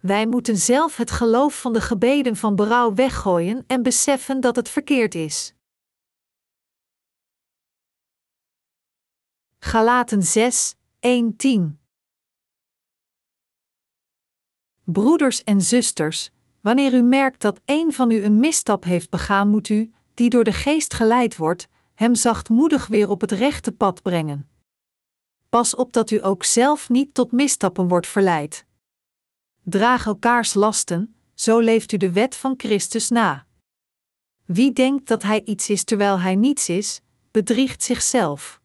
Wij moeten zelf het geloof van de gebeden van berouw weggooien en beseffen dat het verkeerd is. Galaten 6, 1, 10 Broeders en zusters, wanneer u merkt dat een van u een misstap heeft begaan, moet u, die door de geest geleid wordt, hem zachtmoedig weer op het rechte pad brengen. Pas op dat u ook zelf niet tot misstappen wordt verleid. Draag elkaars lasten, zo leeft u de wet van Christus na. Wie denkt dat hij iets is terwijl hij niets is, bedriegt zichzelf.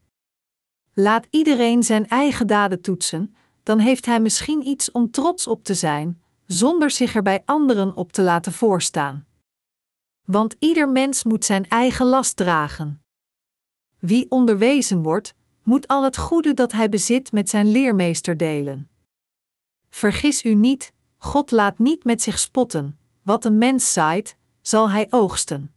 Laat iedereen zijn eigen daden toetsen, dan heeft hij misschien iets om trots op te zijn, zonder zich er bij anderen op te laten voorstaan. Want ieder mens moet zijn eigen last dragen. Wie onderwezen wordt, moet al het goede dat hij bezit met zijn leermeester delen. Vergis u niet, God laat niet met zich spotten, wat een mens zaait, zal hij oogsten.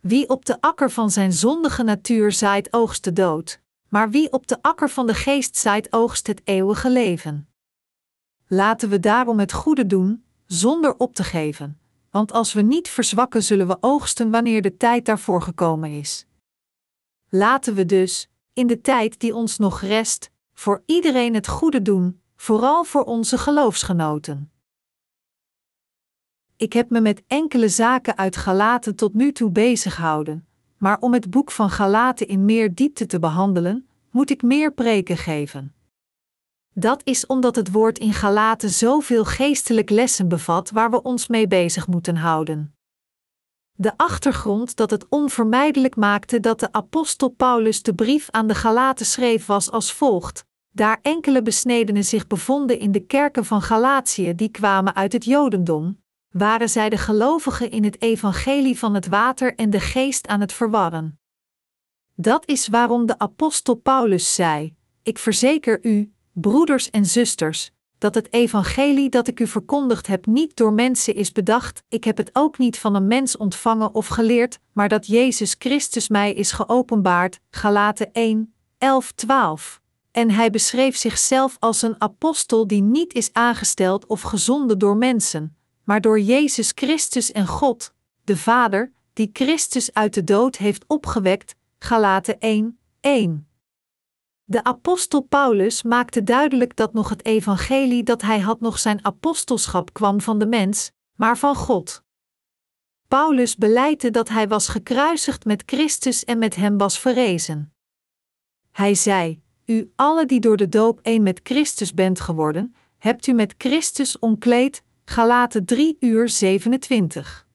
Wie op de akker van zijn zondige natuur zaait, oogst de dood, maar wie op de akker van de geest zaait, oogst het eeuwige leven. Laten we daarom het goede doen, zonder op te geven, want als we niet verzwakken, zullen we oogsten wanneer de tijd daarvoor gekomen is. Laten we dus, in de tijd die ons nog rest, voor iedereen het goede doen, vooral voor onze geloofsgenoten. Ik heb me met enkele zaken uit Galaten tot nu toe bezighouden, maar om het boek van Galaten in meer diepte te behandelen, moet ik meer preken geven. Dat is omdat het woord in Galaten zoveel geestelijk lessen bevat waar we ons mee bezig moeten houden. De achtergrond dat het onvermijdelijk maakte dat de apostel Paulus de brief aan de Galaten schreef was als volgt: daar enkele besnedenen zich bevonden in de kerken van Galatië die kwamen uit het Jodendom, waren zij de gelovigen in het evangelie van het water en de geest aan het verwarren. Dat is waarom de apostel Paulus zei: Ik verzeker u, broeders en zusters, dat het evangelie dat ik u verkondigd heb niet door mensen is bedacht, ik heb het ook niet van een mens ontvangen of geleerd, maar dat Jezus Christus mij is geopenbaard. Galaten 1, 11, 12. En hij beschreef zichzelf als een apostel die niet is aangesteld of gezonden door mensen, maar door Jezus Christus en God, de Vader, die Christus uit de dood heeft opgewekt. Galaten 1, 1. De apostel Paulus maakte duidelijk dat nog het evangelie dat hij had nog zijn apostelschap kwam van de mens, maar van God. Paulus beleidde dat hij was gekruisigd met Christus en met hem was verrezen. Hij zei: U alle die door de doop één met Christus bent geworden, hebt u met Christus omkleed. Galaten 3 uur 27.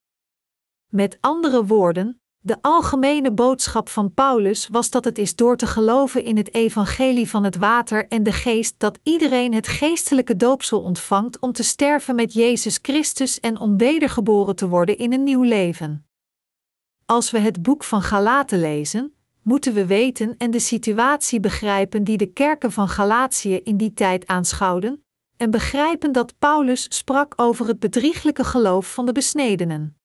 Met andere woorden, de algemene boodschap van Paulus was dat het is door te geloven in het evangelie van het water en de geest dat iedereen het geestelijke doopsel ontvangt om te sterven met Jezus Christus en om wedergeboren te worden in een nieuw leven. Als we het boek van Galaten lezen, moeten we weten en de situatie begrijpen die de kerken van Galatië in die tijd aanschouwden, en begrijpen dat Paulus sprak over het bedrieglijke geloof van de besnedenen.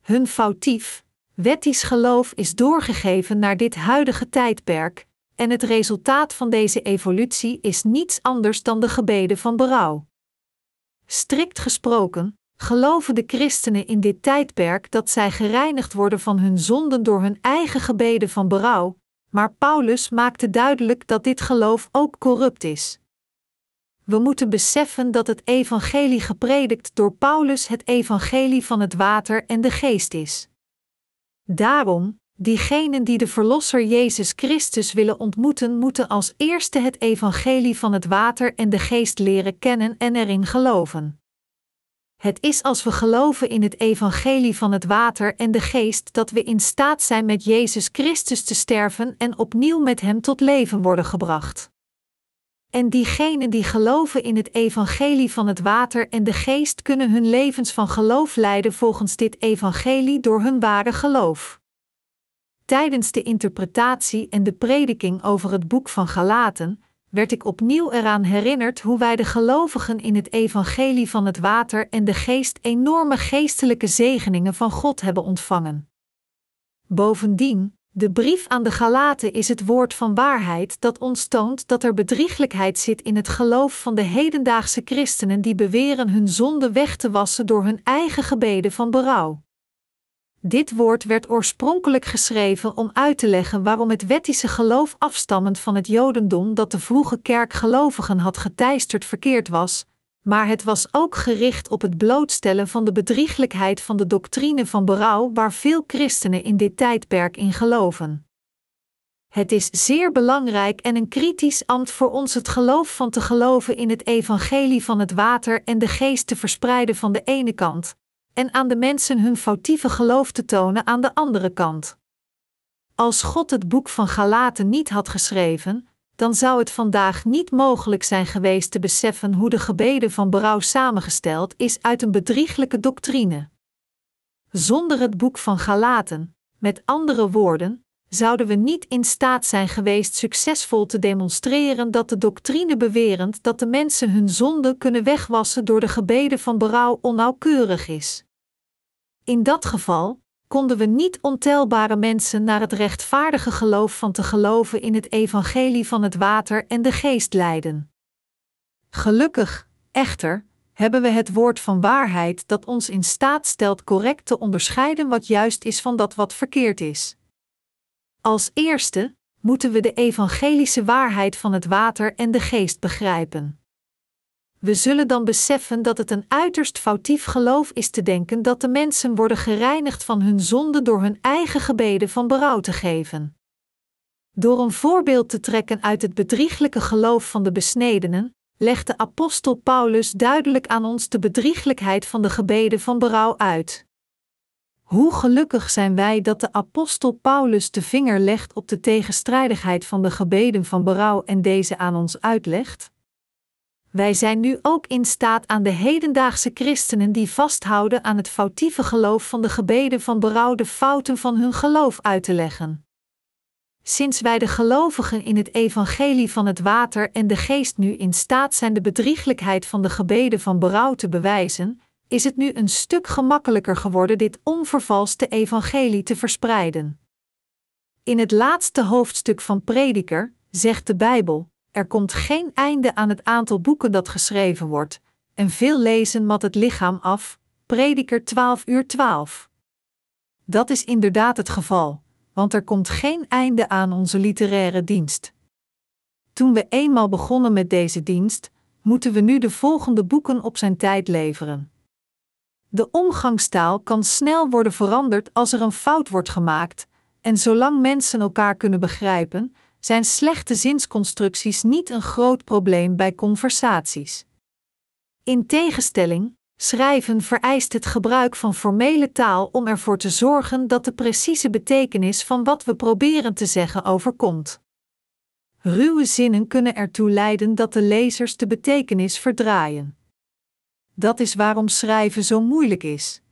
Hun foutief, Wettisch geloof is doorgegeven naar dit huidige tijdperk, en het resultaat van deze evolutie is niets anders dan de gebeden van berouw. Strikt gesproken, geloven de christenen in dit tijdperk dat zij gereinigd worden van hun zonden door hun eigen gebeden van berouw, maar Paulus maakte duidelijk dat dit geloof ook corrupt is. We moeten beseffen dat het evangelie gepredikt door Paulus het evangelie van het water en de geest is. Daarom, diegenen die de Verlosser Jezus Christus willen ontmoeten, moeten als eerste het evangelie van het water en de geest leren kennen en erin geloven. Het is als we geloven in het evangelie van het water en de geest dat we in staat zijn met Jezus Christus te sterven en opnieuw met Hem tot leven worden gebracht. En diegenen die geloven in het evangelie van het water en de geest kunnen hun levens van geloof leiden volgens dit evangelie door hun ware geloof. Tijdens de interpretatie en de prediking over het boek van Galaten werd ik opnieuw eraan herinnerd hoe wij de gelovigen in het evangelie van het water en de geest enorme geestelijke zegeningen van God hebben ontvangen. Bovendien, De brief aan de Galaten is het woord van waarheid dat ons toont dat er bedrieglijkheid zit in het geloof van de hedendaagse christenen die beweren hun zonde weg te wassen door hun eigen gebeden van berouw. Dit woord werd oorspronkelijk geschreven om uit te leggen waarom het wettische geloof afstammend van het Jodendom dat de vroege kerkgelovigen had geteisterd verkeerd was, maar het was ook gericht op het blootstellen van de bedrieglijkheid van de doctrine van berouw waar veel christenen in dit tijdperk in geloven. Het is zeer belangrijk en een kritisch ambt voor ons het geloof van te geloven in het evangelie van het water en de geest te verspreiden van de ene kant, en aan de mensen hun foutieve geloof te tonen aan de andere kant. Als God het boek van Galaten niet had geschreven, dan zou het vandaag niet mogelijk zijn geweest te beseffen hoe de gebeden van berouw samengesteld is uit een bedrieglijke doctrine. Zonder het boek van Galaten, met andere woorden, zouden we niet in staat zijn geweest succesvol te demonstreren dat de doctrine bewerend dat de mensen hun zonde kunnen wegwassen door de gebeden van berouw onnauwkeurig is. In dat geval konden we niet ontelbare mensen naar het rechtvaardige geloof van te geloven in het evangelie van het water en de geest leiden. Gelukkig, echter, hebben we het woord van waarheid dat ons in staat stelt correct te onderscheiden wat juist is van dat wat verkeerd is. Als eerste moeten we de evangelische waarheid van het water en de geest begrijpen. We zullen dan beseffen dat het een uiterst foutief geloof is te denken dat de mensen worden gereinigd van hun zonde door hun eigen gebeden van berouw te geven. Door een voorbeeld te trekken uit het bedrieglijke geloof van de besnedenen, legt de apostel Paulus duidelijk aan ons de bedrieglijkheid van de gebeden van berouw uit. Hoe gelukkig zijn wij dat de apostel Paulus de vinger legt op de tegenstrijdigheid van de gebeden van berouw en deze aan ons uitlegt? Wij zijn nu ook in staat aan de hedendaagse christenen die vasthouden aan het foutieve geloof van de gebeden van berouw de fouten van hun geloof uit te leggen. Sinds wij de gelovigen in het evangelie van het water en de geest nu in staat zijn de bedrieglijkheid van de gebeden van berouw te bewijzen, is het nu een stuk gemakkelijker geworden dit onvervalste evangelie te verspreiden. In het laatste hoofdstuk van Prediker zegt de Bijbel: Er komt geen einde aan het aantal boeken dat geschreven wordt, en veel lezen mat het lichaam af. Prediker 12 uur 12. Dat is inderdaad het geval, want er komt geen einde aan onze literaire dienst. Toen we eenmaal begonnen met deze dienst, moeten we nu de volgende boeken op zijn tijd leveren. De omgangstaal kan snel worden veranderd als er een fout wordt gemaakt, en zolang mensen elkaar kunnen begrijpen, zijn slechte zinsconstructies niet een groot probleem bij conversaties. In tegenstelling, schrijven vereist het gebruik van formele taal om ervoor te zorgen dat de precieze betekenis van wat we proberen te zeggen overkomt. Ruwe zinnen kunnen ertoe leiden dat de lezers de betekenis verdraaien. Dat is waarom schrijven zo moeilijk is.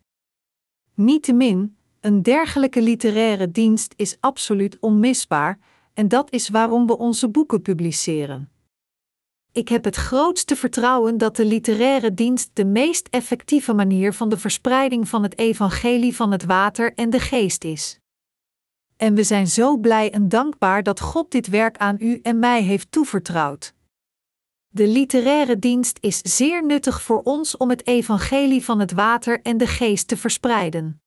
Niettemin, een dergelijke literaire dienst is absoluut onmisbaar, en dat is waarom we onze boeken publiceren. Ik heb het grootste vertrouwen dat de literaire dienst de meest effectieve manier van de verspreiding van het evangelie van het water en de geest is. En we zijn zo blij en dankbaar dat God dit werk aan u en mij heeft toevertrouwd. De literaire dienst is zeer nuttig voor ons om het evangelie van het water en de geest te verspreiden.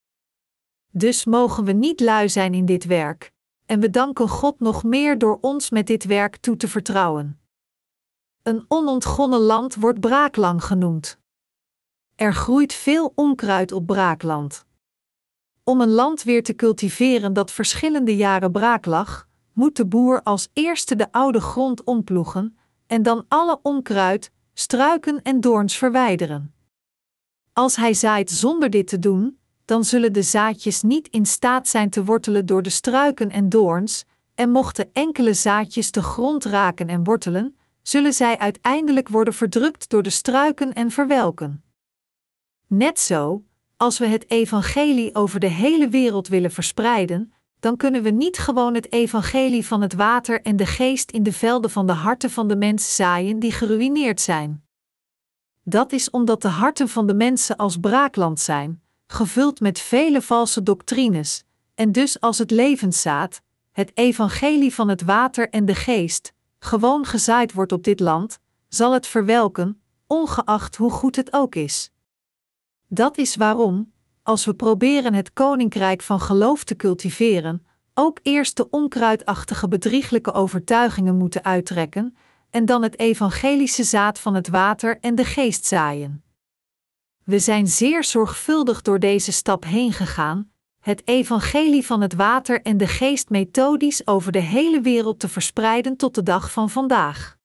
Dus mogen we niet lui zijn in dit werk, en we danken God nog meer door ons met dit werk toe te vertrouwen. Een onontgonnen land wordt braaklang genoemd. Er groeit veel onkruid op braakland. Om een land weer te cultiveren dat verschillende jaren braak lag, moet de boer als eerste de oude grond omploegen en dan alle onkruid, struiken en doorns verwijderen. Als hij zaait zonder dit te doen, dan zullen de zaadjes niet in staat zijn te wortelen door de struiken en doorns, en mochten enkele zaadjes de grond raken en wortelen, zullen zij uiteindelijk worden verdrukt door de struiken en verwelken. Net zo, als we het evangelie over de hele wereld willen verspreiden, dan kunnen we niet gewoon het evangelie van het water en de geest in de velden van de harten van de mens zaaien die geruïneerd zijn. Dat is omdat de harten van de mensen als braakland zijn, gevuld met vele valse doctrines, en dus als het levenszaad, het evangelie van het water en de geest, gewoon gezaaid wordt op dit land, zal het verwelken, ongeacht hoe goed het ook is. Dat is waarom, als we proberen het koninkrijk van geloof te cultiveren, ook eerst de onkruidachtige bedrieglijke overtuigingen moeten uittrekken en dan het evangelische zaad van het water en de geest zaaien. We zijn zeer zorgvuldig door deze stap heen gegaan, het evangelie van het water en de geest methodisch over de hele wereld te verspreiden tot de dag van vandaag.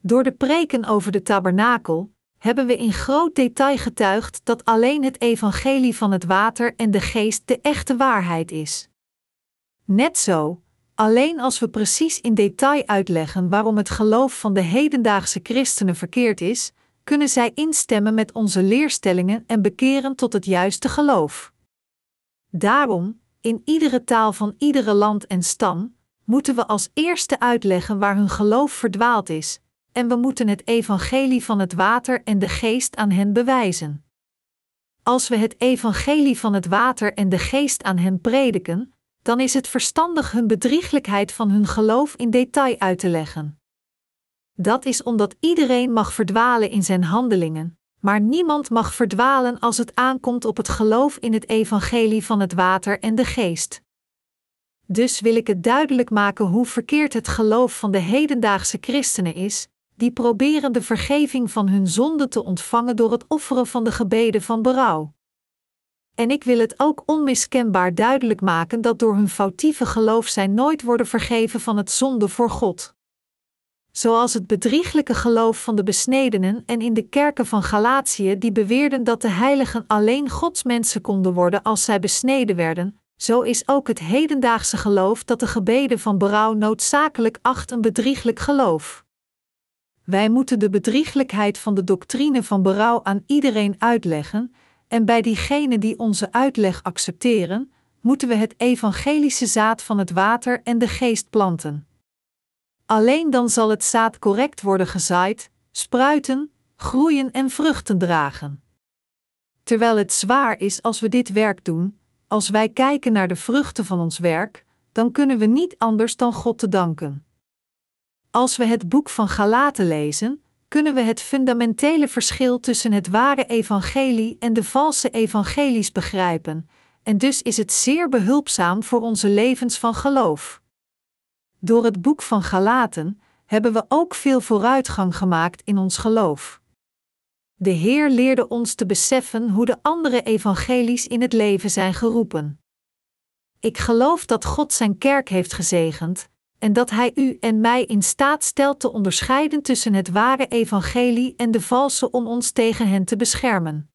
Door de preken over de tabernakel hebben we in groot detail getuigd dat alleen het evangelie van het water en de geest de echte waarheid is. Net zo, alleen als we precies in detail uitleggen waarom het geloof van de hedendaagse christenen verkeerd is, kunnen zij instemmen met onze leerstellingen en bekeren tot het juiste geloof. Daarom, in iedere taal van iedere land en stam, moeten we als eerste uitleggen waar hun geloof verdwaald is, en we moeten het evangelie van het water en de geest aan hen bewijzen. Als we het evangelie van het water en de geest aan hen prediken, dan is het verstandig hun bedrieglijkheid van hun geloof in detail uit te leggen. Dat is omdat iedereen mag verdwalen in zijn handelingen, maar niemand mag verdwalen als het aankomt op het geloof in het evangelie van het water en de geest. Dus wil ik het duidelijk maken hoe verkeerd het geloof van de hedendaagse christenen is, die proberen de vergeving van hun zonden te ontvangen door het offeren van de gebeden van berouw. En ik wil het ook onmiskenbaar duidelijk maken dat door hun foutieve geloof zij nooit worden vergeven van het zonde voor God. Zoals het bedrieglijke geloof van de besnedenen en in de kerken van Galatië die beweerden dat de heiligen alleen Gods mensen konden worden als zij besneden werden, zo is ook het hedendaagse geloof dat de gebeden van berouw noodzakelijk acht een bedrieglijk geloof. Wij moeten de bedrieglijkheid van de doctrine van berouw aan iedereen uitleggen, en bij diegenen die onze uitleg accepteren, moeten we het evangelische zaad van het water en de geest planten. Alleen dan zal het zaad correct worden gezaaid, spruiten, groeien en vruchten dragen. Terwijl het zwaar is als we dit werk doen, als wij kijken naar de vruchten van ons werk, dan kunnen we niet anders dan God te danken. Als we het boek van Galaten lezen, kunnen we het fundamentele verschil tussen het ware evangelie en de valse evangelies begrijpen, en dus is het zeer behulpzaam voor onze levens van geloof. Door het boek van Galaten hebben we ook veel vooruitgang gemaakt in ons geloof. De Heer leerde ons te beseffen hoe de andere evangelies in het leven zijn geroepen. Ik geloof dat God zijn kerk heeft gezegend, en dat Hij u en mij in staat stelt te onderscheiden tussen het ware evangelie en de valse om ons tegen hen te beschermen.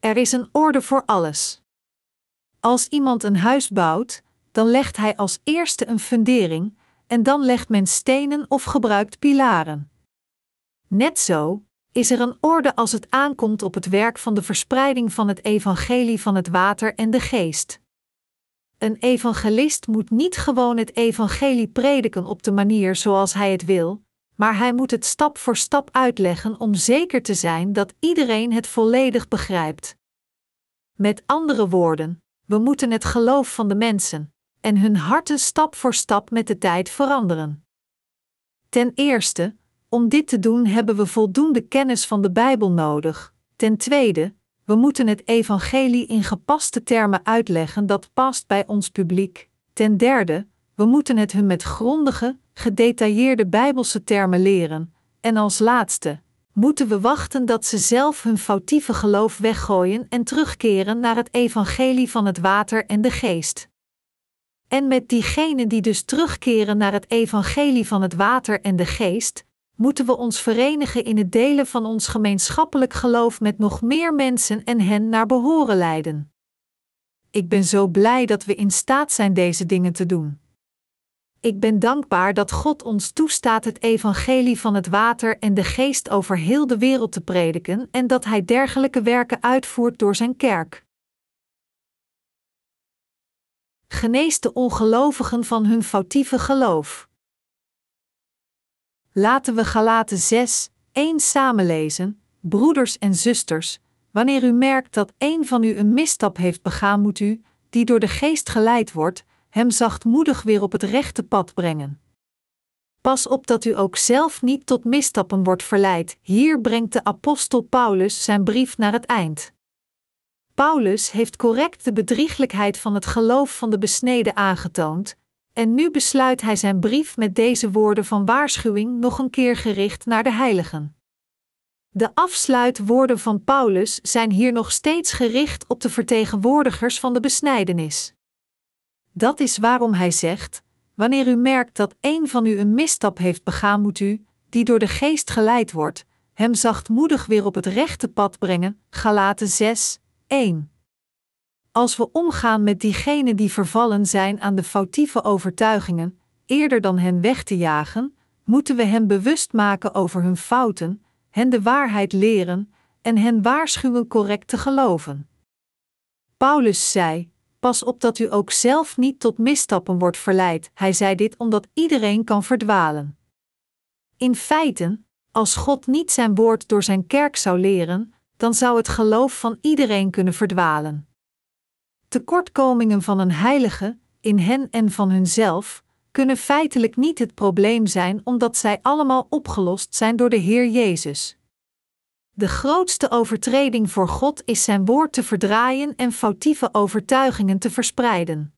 Er is een orde voor alles. Als iemand een huis bouwt, dan legt hij als eerste een fundering, en dan legt men stenen of gebruikt pilaren. Net zo is er een orde als het aankomt op het werk van de verspreiding van het evangelie van het water en de geest. Een evangelist moet niet gewoon het evangelie prediken op de manier zoals hij het wil, maar hij moet het stap voor stap uitleggen om zeker te zijn dat iedereen het volledig begrijpt. Met andere woorden, we moeten het geloof van de mensen en hun harten stap voor stap met de tijd veranderen. Ten eerste, om dit te doen hebben we voldoende kennis van de Bijbel nodig. Ten tweede, we moeten het evangelie in gepaste termen uitleggen dat past bij ons publiek. Ten derde, we moeten het hun met grondige, gedetailleerde Bijbelse termen leren. En als laatste, moeten we wachten dat ze zelf hun foutieve geloof weggooien en terugkeren naar het evangelie van het water en de geest. En met diegenen die dus terugkeren naar het evangelie van het water en de geest, moeten we ons verenigen in het delen van ons gemeenschappelijk geloof met nog meer mensen en hen naar behoren leiden. Ik ben zo blij dat we in staat zijn deze dingen te doen. Ik ben dankbaar dat God ons toestaat het evangelie van het water en de geest over heel de wereld te prediken en dat Hij dergelijke werken uitvoert door Zijn kerk. Geneest de ongelovigen van hun foutieve geloof. Laten we Galaten 6, 1 samenlezen, broeders en zusters, wanneer u merkt dat een van u een misstap heeft begaan, moet u, die door de geest geleid wordt, hem zachtmoedig weer op het rechte pad brengen. Pas op dat u ook zelf niet tot misstappen wordt verleid. Hier brengt de apostel Paulus zijn brief naar het eind. Paulus heeft correct de bedrieglijkheid van het geloof van de besneden aangetoond, en nu besluit hij zijn brief met deze woorden van waarschuwing nog een keer gericht naar de heiligen. De afsluitwoorden van Paulus zijn hier nog steeds gericht op de vertegenwoordigers van de besnijdenis. Dat is waarom hij zegt: Wanneer u merkt dat een van u een misstap heeft begaan, moet u, die door de geest geleid wordt, hem zachtmoedig weer op het rechte pad brengen. Galaten 6, 1. Als we omgaan met diegenen die vervallen zijn aan de foutieve overtuigingen, eerder dan hen weg te jagen, moeten we hen bewust maken over hun fouten, hen de waarheid leren en hen waarschuwen correct te geloven. Paulus zei: Pas op dat u ook zelf niet tot misstappen wordt verleid. Hij zei dit omdat iedereen kan verdwalen. In feite, als God niet zijn woord door zijn kerk zou leren, dan zou het geloof van iedereen kunnen verdwalen. Tekortkomingen van een heilige, in hen en van hunzelf, kunnen feitelijk niet het probleem zijn omdat zij allemaal opgelost zijn door de Heer Jezus. De grootste overtreding voor God is zijn woord te verdraaien en foutieve overtuigingen te verspreiden.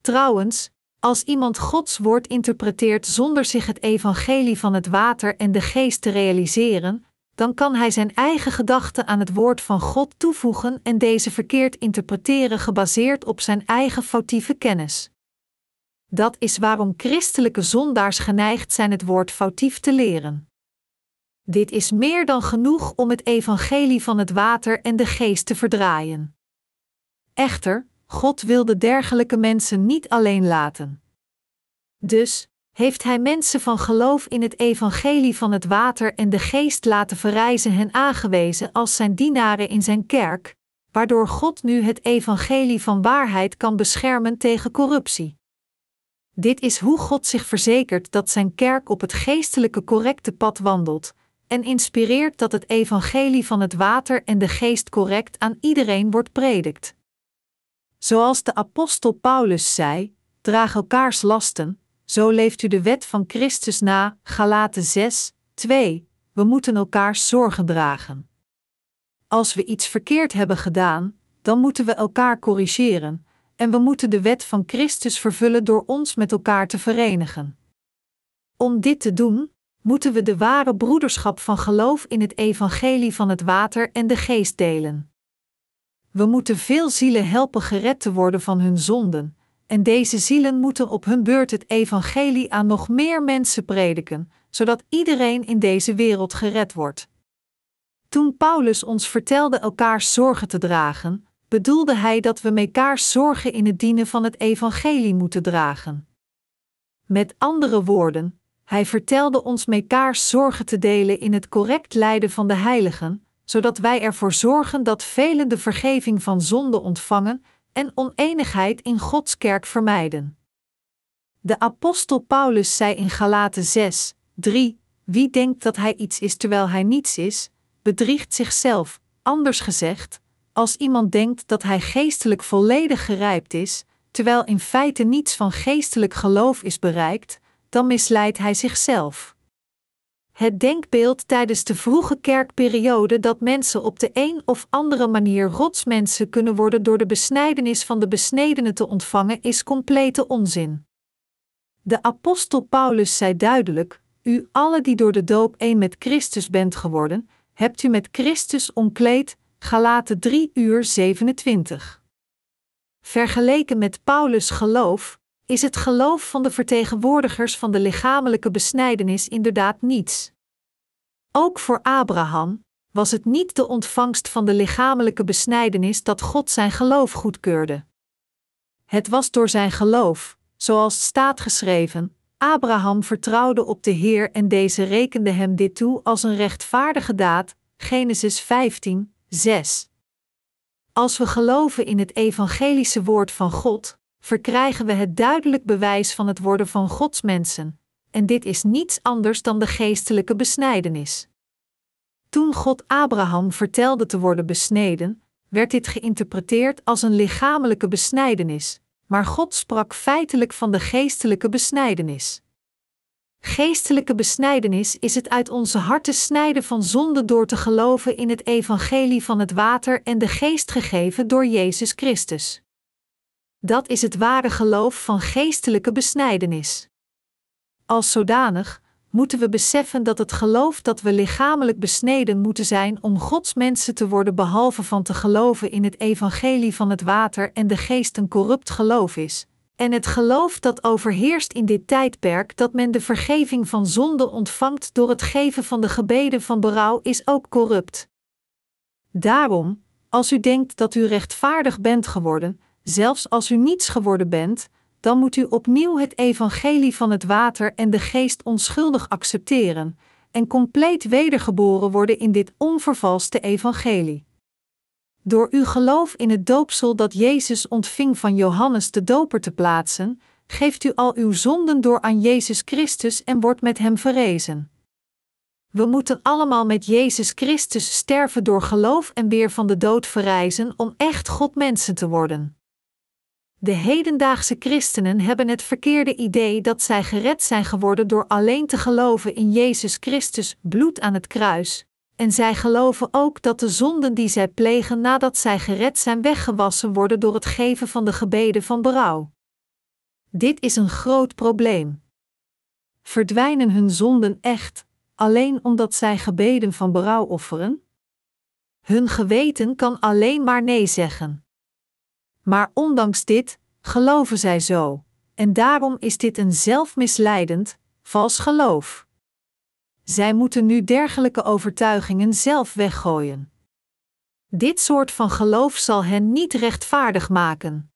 Trouwens, als iemand Gods woord interpreteert zonder zich het evangelie van het water en de geest te realiseren, dan kan hij zijn eigen gedachten aan het woord van God toevoegen en deze verkeerd interpreteren gebaseerd op zijn eigen foutieve kennis. Dat is waarom christelijke zondaars geneigd zijn het woord foutief te leren. Dit is meer dan genoeg om het evangelie van het water en de geest te verdraaien. Echter, God wilde dergelijke mensen niet alleen laten. Dus heeft Hij mensen van geloof in het evangelie van het water en de geest laten verrijzen en aangewezen als zijn dienaren in zijn kerk, waardoor God nu het evangelie van waarheid kan beschermen tegen corruptie. Dit is hoe God zich verzekert dat zijn kerk op het geestelijke correcte pad wandelt, en inspireert dat het evangelie van het water en de geest correct aan iedereen wordt predikt. Zoals de apostel Paulus zei: draag elkaars lasten, zo leeft u de wet van Christus na. Galaten 6, 2. We moeten elkaars zorgen dragen. Als we iets verkeerd hebben gedaan, dan moeten we elkaar corrigeren, en we moeten de wet van Christus vervullen door ons met elkaar te verenigen. Om dit te doen, moeten we de ware broederschap van geloof in het evangelie van het water en de geest delen. We moeten veel zielen helpen gered te worden van hun zonden, en deze zielen moeten op hun beurt het evangelie aan nog meer mensen prediken, zodat iedereen in deze wereld gered wordt. Toen Paulus ons vertelde elkaars zorgen te dragen, bedoelde hij dat we mekaars zorgen in het dienen van het evangelie moeten dragen. Met andere woorden, hij vertelde ons mekaars zorgen te delen in het correct lijden van de heiligen, zodat wij ervoor zorgen dat velen de vergeving van zonde ontvangen en oneenigheid in Gods kerk vermijden. De apostel Paulus zei in Galaten 6, 3: Wie denkt dat hij iets is terwijl hij niets is, bedriegt zichzelf. Anders gezegd, als iemand denkt dat hij geestelijk volledig gerijpt is, terwijl in feite niets van geestelijk geloof is bereikt, dan misleidt hij zichzelf. Het denkbeeld tijdens de vroege kerkperiode dat mensen op de een of andere manier rotsmensen kunnen worden door de besnijdenis van de besnedenen te ontvangen is complete onzin. De apostel Paulus zei duidelijk: U alle die door de doop één met Christus bent geworden, hebt u met Christus omkleed. Galaten 3 uur 27. Vergeleken met Paulus' geloof is het geloof van de vertegenwoordigers van de lichamelijke besnijdenis inderdaad niets. Ook voor Abraham was het niet de ontvangst van de lichamelijke besnijdenis dat God zijn geloof goedkeurde. Het was door zijn geloof, zoals staat geschreven: Abraham vertrouwde op de Heer en deze rekende hem dit toe als een rechtvaardige daad. Genesis 15, 6. Als we geloven in het evangelische woord van God, verkrijgen we het duidelijk bewijs van het worden van Gods mensen, en dit is niets anders dan de geestelijke besnijdenis. Toen God Abraham vertelde te worden besneden, werd dit geïnterpreteerd als een lichamelijke besnijdenis, maar God sprak feitelijk van de geestelijke besnijdenis. Geestelijke besnijdenis is het uit onze harten snijden van zonde door te geloven in het evangelie van het water en de geest gegeven door Jezus Christus. Dat is het ware geloof van geestelijke besnijdenis. Als zodanig moeten we beseffen dat het geloof dat we lichamelijk besneden moeten zijn om Gods mensen te worden, behalve van te geloven in het evangelie van het water en de geest een corrupt geloof is, en het geloof dat overheerst in dit tijdperk dat men de vergeving van zonde ontvangt door het geven van de gebeden van berouw is ook corrupt. Daarom, als u denkt dat u rechtvaardig bent geworden, zelfs als u niets geworden bent, dan moet u opnieuw het evangelie van het water en de geest onschuldig accepteren en compleet wedergeboren worden in dit onvervalste evangelie. Door uw geloof in het doopsel dat Jezus ontving van Johannes de Doper te plaatsen, geeft u al uw zonden door aan Jezus Christus en wordt met Hem verrezen. We moeten allemaal met Jezus Christus sterven door geloof en weer van de dood verrijzen om echt God mensen te worden. De hedendaagse christenen hebben het verkeerde idee dat zij gered zijn geworden door alleen te geloven in Jezus Christus bloed aan het kruis, en zij geloven ook dat de zonden die zij plegen nadat zij gered zijn weggewassen worden door het geven van de gebeden van berouw. Dit is een groot probleem. Verdwijnen hun zonden echt, alleen omdat zij gebeden van berouw offeren? Hun geweten kan alleen maar nee zeggen. Maar ondanks dit geloven zij zo, en daarom is dit een zelfmisleidend, vals geloof. Zij moeten nu dergelijke overtuigingen zelf weggooien. Dit soort van geloof zal hen niet rechtvaardig maken.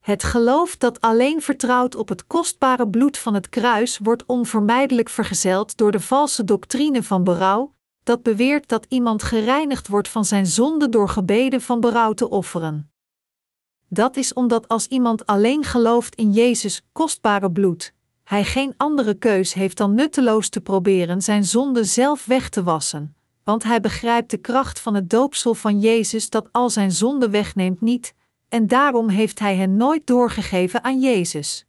Het geloof dat alleen vertrouwt op het kostbare bloed van het kruis wordt onvermijdelijk vergezeld door de valse doctrine van berouw, dat beweert dat iemand gereinigd wordt van zijn zonde door gebeden van berouw te offeren. Dat is omdat als iemand alleen gelooft in Jezus' kostbare bloed, hij geen andere keus heeft dan nutteloos te proberen zijn zonde zelf weg te wassen, want hij begrijpt de kracht van het doopsel van Jezus dat al zijn zonde wegneemt niet, en daarom heeft hij hen nooit doorgegeven aan Jezus.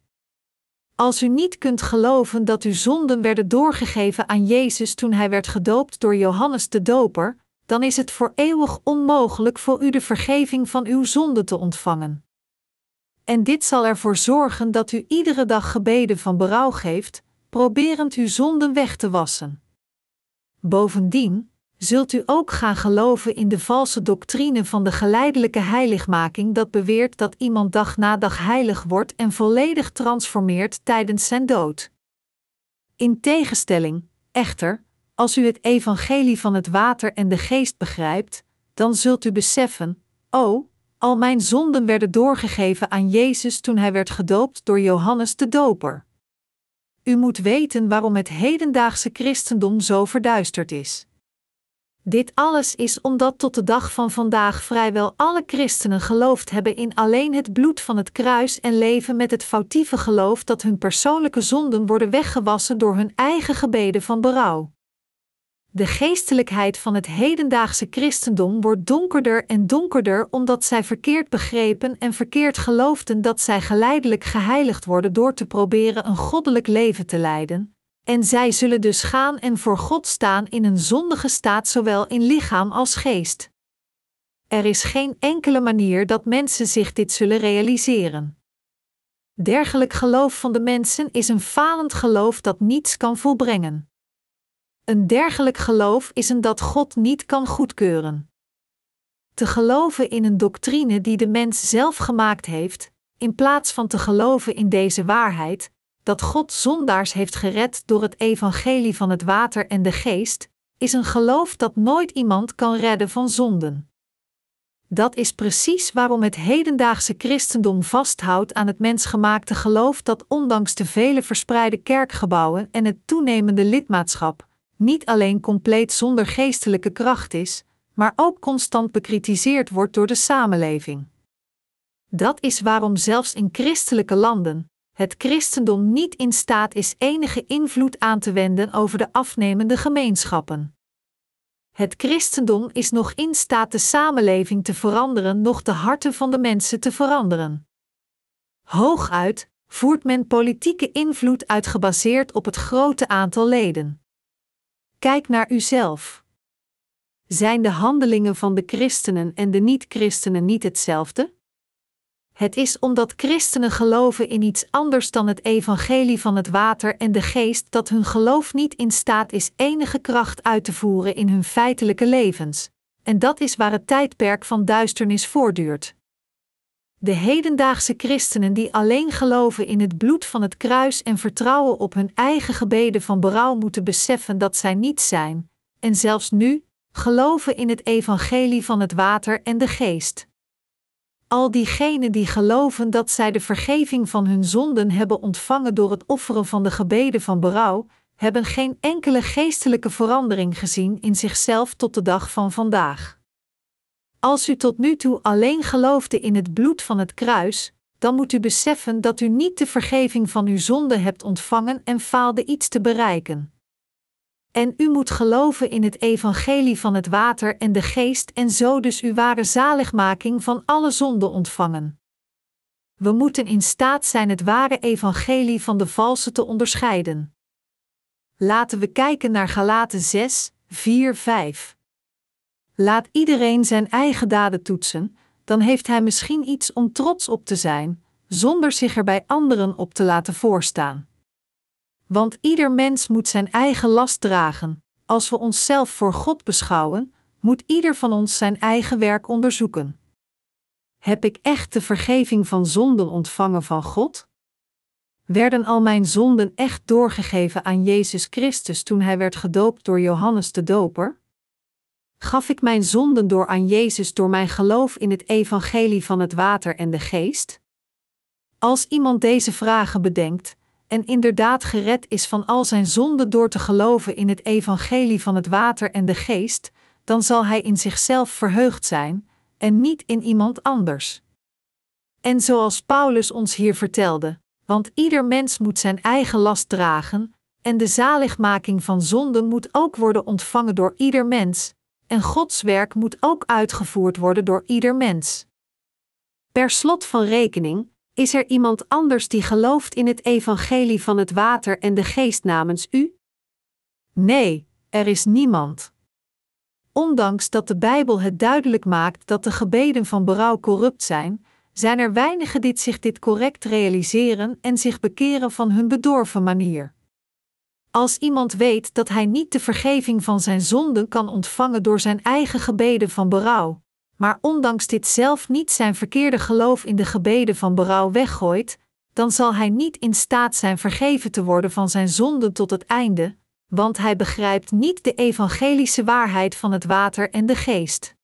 Als u niet kunt geloven dat uw zonden werden doorgegeven aan Jezus toen hij werd gedoopt door Johannes de Doper, dan is het voor eeuwig onmogelijk voor u de vergeving van uw zonde te ontvangen. En dit zal ervoor zorgen dat u iedere dag gebeden van berouw geeft, proberend uw zonden weg te wassen. Bovendien zult u ook gaan geloven in de valse doctrine van de geleidelijke heiligmaking dat beweert dat iemand dag na dag heilig wordt en volledig transformeert tijdens zijn dood. In tegenstelling, echter, als u het evangelie van het water en de geest begrijpt, dan zult u beseffen: oh, al mijn zonden werden doorgegeven aan Jezus toen hij werd gedoopt door Johannes de Doper. U moet weten waarom het hedendaagse christendom zo verduisterd is. Dit alles is omdat tot de dag van vandaag vrijwel alle christenen geloofd hebben in alleen het bloed van het kruis en leven met het foutieve geloof dat hun persoonlijke zonden worden weggewassen door hun eigen gebeden van berouw. De geestelijkheid van het hedendaagse christendom wordt donkerder en donkerder omdat zij verkeerd begrepen en verkeerd geloofden dat zij geleidelijk geheiligd worden door te proberen een goddelijk leven te leiden. En zij zullen dus gaan en voor God staan in een zondige staat, zowel in lichaam als geest. Er is geen enkele manier dat mensen zich dit zullen realiseren. Dergelijk geloof van de mensen is een falend geloof dat niets kan volbrengen. Een dergelijk geloof is een dat God niet kan goedkeuren. Te geloven in een doctrine die de mens zelf gemaakt heeft, in plaats van te geloven in deze waarheid, dat God zondaars heeft gered door het evangelie van het water en de geest, is een geloof dat nooit iemand kan redden van zonden. Dat is precies waarom het hedendaagse christendom vasthoudt aan het mensgemaakte geloof dat ondanks de vele verspreide kerkgebouwen en het toenemende lidmaatschap, niet alleen compleet zonder geestelijke kracht is, maar ook constant bekritiseerd wordt door de samenleving. Dat is waarom zelfs in christelijke landen het christendom niet in staat is enige invloed aan te wenden over de afnemende gemeenschappen. Het christendom is nog in staat de samenleving te veranderen, nog de harten van de mensen te veranderen. Hooguit voert men politieke invloed uit gebaseerd op het grote aantal leden. Kijk naar uzelf. Zijn de handelingen van de christenen en de niet-christenen niet hetzelfde? Het is omdat christenen geloven in iets anders dan het evangelie van het water en de geest dat hun geloof niet in staat is enige kracht uit te voeren in hun feitelijke levens. En dat is waar het tijdperk van duisternis voortduurt. De hedendaagse christenen die alleen geloven in het bloed van het kruis en vertrouwen op hun eigen gebeden van berouw moeten beseffen dat zij niet zijn, en zelfs nu, geloven in het evangelie van het water en de geest. Al diegenen die geloven dat zij de vergeving van hun zonden hebben ontvangen door het offeren van de gebeden van berouw, hebben geen enkele geestelijke verandering gezien in zichzelf tot de dag van vandaag. Als u tot nu toe alleen geloofde in het bloed van het kruis, dan moet u beseffen dat u niet de vergeving van uw zonde hebt ontvangen en faalde iets te bereiken. En u moet geloven in het evangelie van het water en de geest en zo dus uw ware zaligmaking van alle zonden ontvangen. We moeten in staat zijn het ware evangelie van de valse te onderscheiden. Laten we kijken naar Galaten 6, 4, 5. Laat iedereen zijn eigen daden toetsen, dan heeft hij misschien iets om trots op te zijn, zonder zich er bij anderen op te laten voorstaan. Want ieder mens moet zijn eigen last dragen. Als we onszelf voor God beschouwen, moet ieder van ons zijn eigen werk onderzoeken. Heb ik echt de vergeving van zonden ontvangen van God? Werden al mijn zonden echt doorgegeven aan Jezus Christus toen hij werd gedoopt door Johannes de Doper? Gaf ik mijn zonden door aan Jezus door mijn geloof in het evangelie van het water en de geest? Als iemand deze vragen bedenkt, en inderdaad gered is van al zijn zonden door te geloven in het evangelie van het water en de geest, dan zal hij in zichzelf verheugd zijn en niet in iemand anders. En zoals Paulus ons hier vertelde, want ieder mens moet zijn eigen last dragen, en de zaligmaking van zonden moet ook worden ontvangen door ieder mens, en Gods werk moet ook uitgevoerd worden door ieder mens. Per slot van rekening, is er iemand anders die gelooft in het evangelie van het water en de geest namens u? Nee, er is niemand. Ondanks dat de Bijbel het duidelijk maakt dat de gebeden van berouw corrupt zijn, zijn er weinigen die zich dit correct realiseren en zich bekeren van hun bedorven manier. Als iemand weet dat hij niet de vergeving van zijn zonden kan ontvangen door zijn eigen gebeden van berouw, maar ondanks dit zelf niet zijn verkeerde geloof in de gebeden van berouw weggooit, dan zal hij niet in staat zijn vergeven te worden van zijn zonden tot het einde, want hij begrijpt niet de evangelische waarheid van het water en de geest.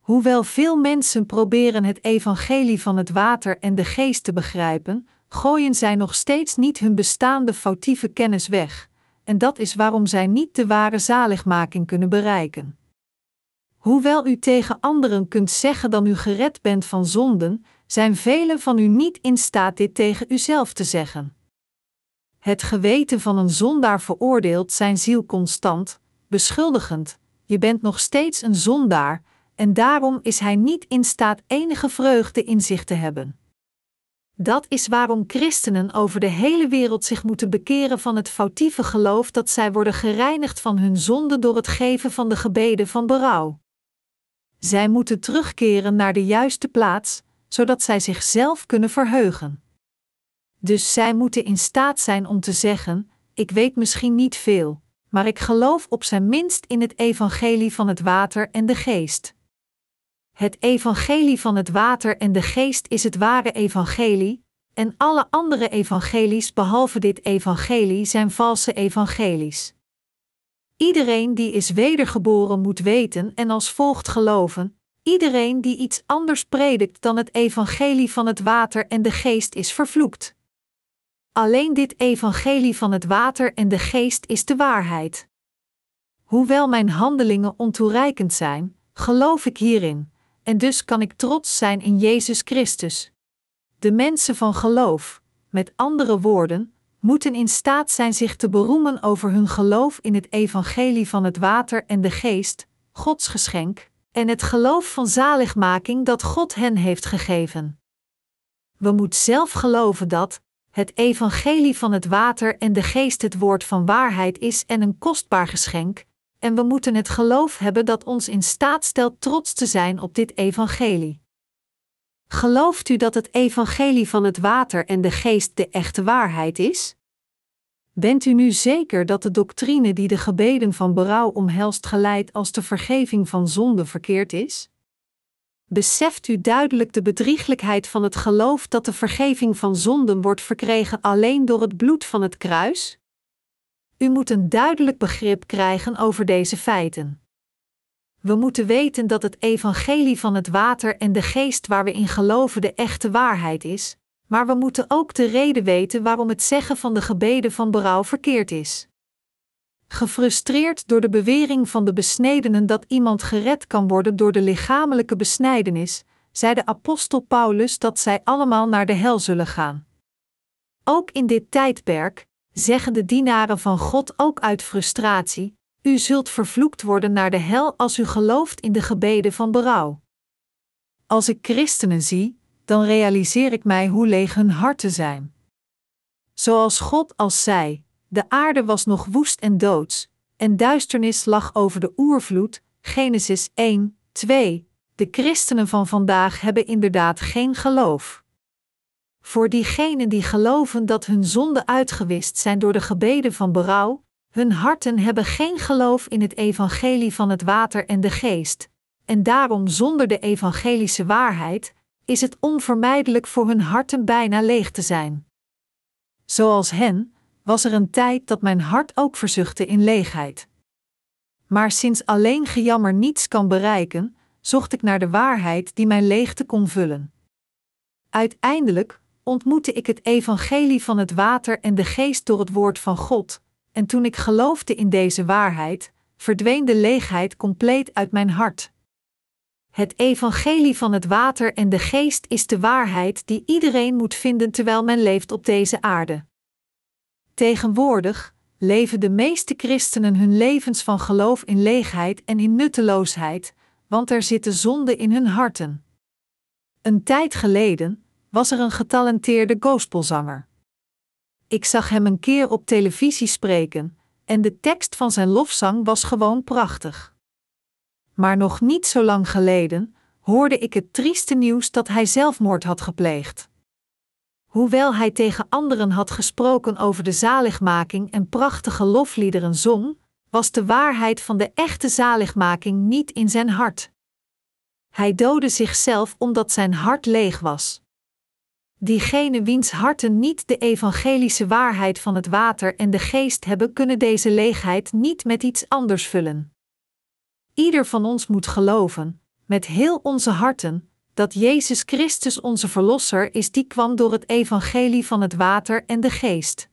Hoewel veel mensen proberen het evangelie van het water en de geest te begrijpen, gooien zij nog steeds niet hun bestaande foutieve kennis weg, en dat is waarom zij niet de ware zaligmaking kunnen bereiken. Hoewel u tegen anderen kunt zeggen dat u gered bent van zonden, zijn velen van u niet in staat dit tegen uzelf te zeggen. Het geweten van een zondaar veroordeelt zijn ziel constant, beschuldigend: je bent nog steeds een zondaar, en daarom is hij niet in staat enige vreugde in zich te hebben. Dat is waarom christenen over de hele wereld zich moeten bekeren van het foutieve geloof dat zij worden gereinigd van hun zonde door het geven van de gebeden van berouw. Zij moeten terugkeren naar de juiste plaats, zodat zij zichzelf kunnen verheugen. Dus zij moeten in staat zijn om te zeggen: Ik weet misschien niet veel, maar ik geloof op zijn minst in het evangelie van het water en de geest. Het evangelie van het water en de geest is het ware evangelie, en alle andere evangelies behalve dit evangelie zijn valse evangelies. Iedereen die is wedergeboren moet weten en als volgt geloven: iedereen die iets anders predikt dan het evangelie van het water en de geest is vervloekt. Alleen dit evangelie van het water en de geest is de waarheid. Hoewel mijn handelingen ontoereikend zijn, geloof ik hierin, en dus kan ik trots zijn in Jezus Christus. De mensen van geloof, met andere woorden, moeten in staat zijn zich te beroemen over hun geloof in het evangelie van het water en de geest, Gods geschenk, en het geloof van zaligmaking dat God hen heeft gegeven. We moeten zelf geloven dat het evangelie van het water en de geest het woord van waarheid is en een kostbaar geschenk, en we moeten het geloof hebben dat ons in staat stelt trots te zijn op dit evangelie. Gelooft u dat het evangelie van het water en de geest de echte waarheid is? Bent u nu zeker dat de doctrine die de gebeden van berouw omhelst geleid als de vergeving van zonde verkeerd is? Beseft u duidelijk de bedrieglijkheid van het geloof dat de vergeving van zonden wordt verkregen alleen door het bloed van het kruis? U moet een duidelijk begrip krijgen over deze feiten. We moeten weten dat het evangelie van het water en de geest waar we in geloven de echte waarheid is, maar we moeten ook de reden weten waarom het zeggen van de gebeden van berouw verkeerd is. Gefrustreerd door de bewering van de besnedenen dat iemand gered kan worden door de lichamelijke besnijdenis, zei de apostel Paulus dat zij allemaal naar de hel zullen gaan. Ook in dit tijdperk zeggen de dienaren van God ook uit frustratie: U zult vervloekt worden naar de hel als u gelooft in de gebeden van berouw. Als ik christenen zie, dan realiseer ik mij hoe leeg hun harten zijn. Zoals God als zei: De aarde was nog woest en doods, en duisternis lag over de oervloed. Genesis 1, 2. De christenen van vandaag hebben inderdaad geen geloof. Voor diegenen die geloven dat hun zonden uitgewist zijn door de gebeden van berouw, hun harten hebben geen geloof in het evangelie van het water en de geest, en daarom zonder de evangelische waarheid is het onvermijdelijk voor hun harten bijna leeg te zijn. Zoals hen, was er een tijd dat mijn hart ook verzuchtte in leegheid. Maar sinds alleen gejammer niets kan bereiken, zocht ik naar de waarheid die mijn leegte kon vullen. Uiteindelijk ontmoette ik het evangelie van het water en de geest door het woord van God, en toen ik geloofde in deze waarheid, verdween de leegheid compleet uit mijn hart. Het evangelie van het water en de geest is de waarheid die iedereen moet vinden terwijl men leeft op deze aarde. Tegenwoordig leven de meeste christenen hun levens van geloof in leegheid en in nutteloosheid, want er zitten zonden in hun harten. Een tijd geleden was er een getalenteerde gospelzanger. Ik zag hem een keer op televisie spreken, en de tekst van zijn lofzang was gewoon prachtig. Maar nog niet zo lang geleden hoorde ik het trieste nieuws dat hij zelfmoord had gepleegd. Hoewel hij tegen anderen had gesproken over de zaligmaking en prachtige lofliederen zong, was de waarheid van de echte zaligmaking niet in zijn hart. Hij doodde zichzelf omdat zijn hart leeg was. Diegenen wiens harten niet de evangelische waarheid van het water en de geest hebben, kunnen deze leegheid niet met iets anders vullen. Ieder van ons moet geloven, met heel onze harten, dat Jezus Christus onze Verlosser is, die kwam door het evangelie van het water en de geest.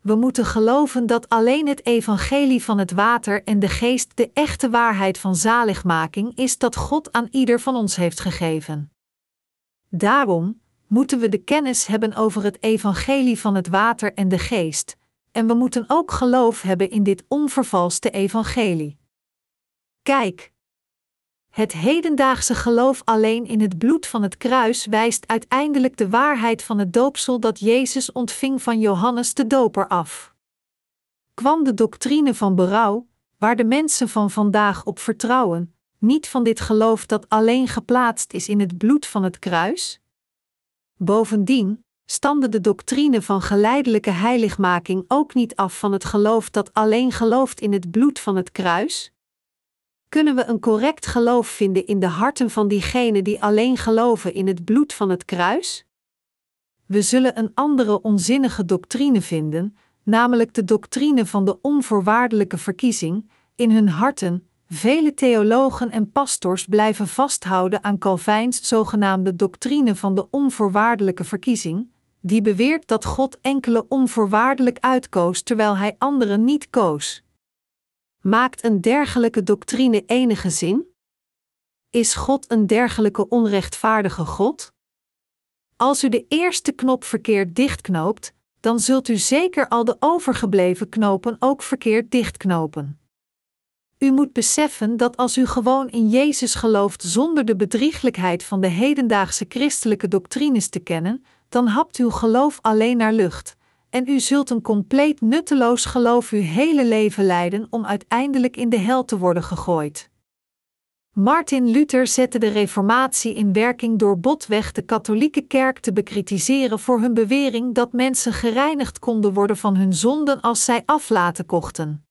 We moeten geloven dat alleen het evangelie van het water en de geest de echte waarheid van zaligmaking is dat God aan ieder van ons heeft gegeven. Daarom moeten we de kennis hebben over het evangelie van het water en de geest, en we moeten ook geloof hebben in dit onvervalste evangelie. Kijk. Het hedendaagse geloof alleen in het bloed van het kruis wijst uiteindelijk de waarheid van het doopsel dat Jezus ontving van Johannes de Doper af. Kwam de doctrine van berouw, waar de mensen van vandaag op vertrouwen, niet van dit geloof dat alleen geplaatst is in het bloed van het kruis? Bovendien stamde de doctrine van geleidelijke heiligmaking ook niet af van het geloof dat alleen gelooft in het bloed van het kruis? kunnen we een correct geloof vinden in de harten van diegenen die alleen geloven in het bloed van het kruis? We zullen een andere onzinnige doctrine vinden, namelijk de doctrine van de onvoorwaardelijke verkiezing, in hun harten. Vele theologen en pastors blijven vasthouden aan Calvijns zogenaamde doctrine van de onvoorwaardelijke verkiezing, die beweert dat God enkele onvoorwaardelijk uitkoos terwijl hij anderen niet koos. Maakt een dergelijke doctrine enige zin? Is God een dergelijke onrechtvaardige God? Als u de eerste knop verkeerd dichtknoopt, dan zult u zeker al de overgebleven knopen ook verkeerd dichtknopen. U moet beseffen dat als u gewoon in Jezus gelooft zonder de bedrieglijkheid van de hedendaagse christelijke doctrines te kennen, dan hapt uw geloof alleen naar lucht, en u zult een compleet nutteloos geloof uw hele leven leiden om uiteindelijk in de hel te worden gegooid. Martin Luther zette de Reformatie in werking door botweg de katholieke kerk te bekritiseren voor hun bewering dat mensen gereinigd konden worden van hun zonden als zij aflaten kochten.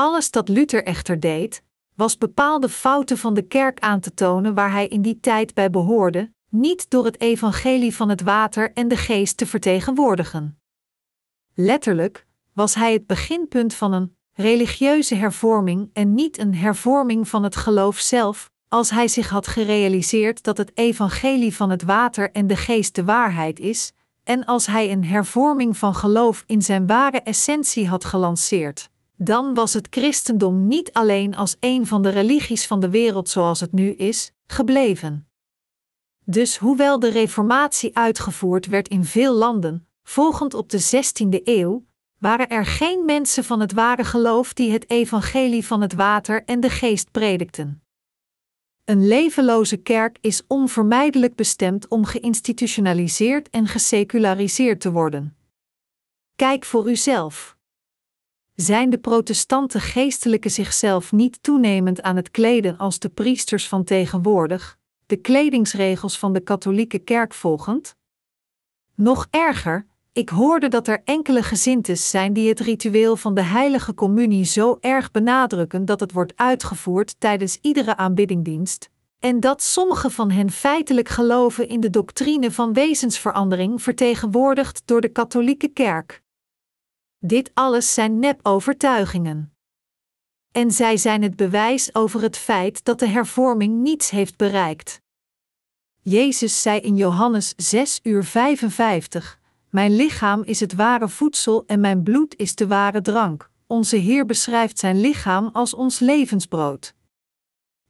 Alles dat Luther echter deed, was bepaalde fouten van de kerk aan te tonen waar hij in die tijd bij behoorde, niet door het evangelie van het water en de geest te vertegenwoordigen. Letterlijk was hij het beginpunt van een religieuze hervorming en niet een hervorming van het geloof zelf, als hij zich had gerealiseerd dat het evangelie van het water en de geest de waarheid is, en als hij een hervorming van geloof in zijn ware essentie had gelanceerd, dan was het christendom niet alleen als een van de religies van de wereld zoals het nu is, gebleven. Dus hoewel de Reformatie uitgevoerd werd in veel landen, volgend op de 16e eeuw, waren er geen mensen van het ware geloof die het evangelie van het water en de geest predikten. Een levenloze kerk is onvermijdelijk bestemd om geïnstitutionaliseerd en geseculariseerd te worden. Kijk voor uzelf. Zijn de protestanten geestelijke zichzelf niet toenemend aan het kleden als de priesters van tegenwoordig, de kledingsregels van de katholieke kerk volgend? Nog erger, ik hoorde dat er enkele gezintes zijn die het ritueel van de heilige communie zo erg benadrukken dat het wordt uitgevoerd tijdens iedere aanbiddingdienst, en dat sommige van hen feitelijk geloven in de doctrine van wezensverandering vertegenwoordigd door de katholieke kerk. Dit alles zijn nep-overtuigingen. En zij zijn het bewijs over het feit dat de hervorming niets heeft bereikt. Jezus zei in Johannes 6 uur 55: mijn lichaam is het ware voedsel en mijn bloed is de ware drank. Onze Heer beschrijft zijn lichaam als ons levensbrood.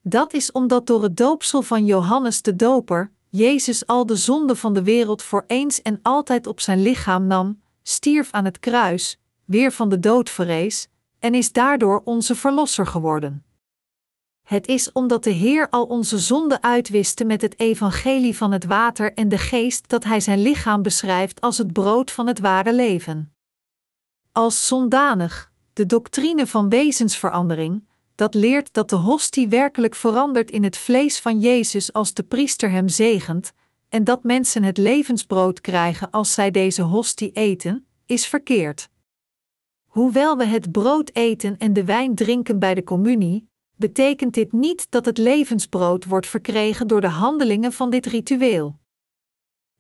Dat is omdat door het doopsel van Johannes de Doper, Jezus al de zonde van de wereld voor eens en altijd op zijn lichaam nam, stierf aan het kruis, weer van de dood verrees, en is daardoor onze verlosser geworden. Het is omdat de Heer al onze zonden uitwiste met het evangelie van het water en de geest dat Hij zijn lichaam beschrijft als het brood van het ware leven. Als zondanig, de doctrine van wezensverandering, dat leert dat de hostie werkelijk verandert in het vlees van Jezus als de priester hem zegent, en dat mensen het levensbrood krijgen als zij deze hostie eten, is verkeerd. Hoewel we het brood eten en de wijn drinken bij de communie, betekent dit niet dat het levensbrood wordt verkregen door de handelingen van dit ritueel.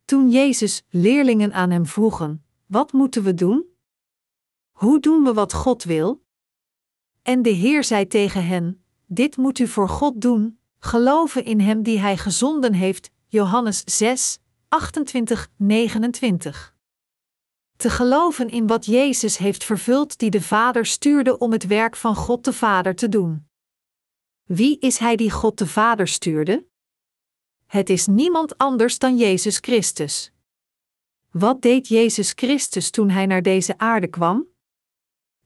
Toen Jezus leerlingen aan hem vroegen: Wat moeten we doen? Hoe doen we wat God wil? En de Heer zei tegen hen: Dit moet u voor God doen, geloven in Hem die Hij gezonden heeft. Johannes 6, 28, 29. Te geloven in wat Jezus heeft vervuld, die de Vader stuurde om het werk van God de Vader te doen. Wie is hij die God de Vader stuurde? Het is niemand anders dan Jezus Christus. Wat deed Jezus Christus toen hij naar deze aarde kwam?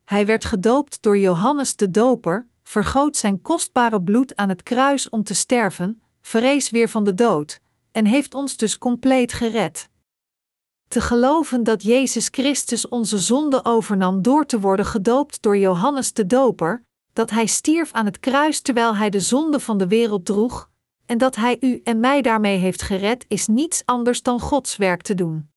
Hij werd gedoopt door Johannes de Doper, vergoot zijn kostbare bloed aan het kruis om te sterven, verrees weer van de dood, en heeft ons dus compleet gered. Te geloven dat Jezus Christus onze zonde overnam door te worden gedoopt door Johannes de Doper, dat hij stierf aan het kruis terwijl hij de zonde van de wereld droeg, en dat hij u en mij daarmee heeft gered, is niets anders dan Gods werk te doen.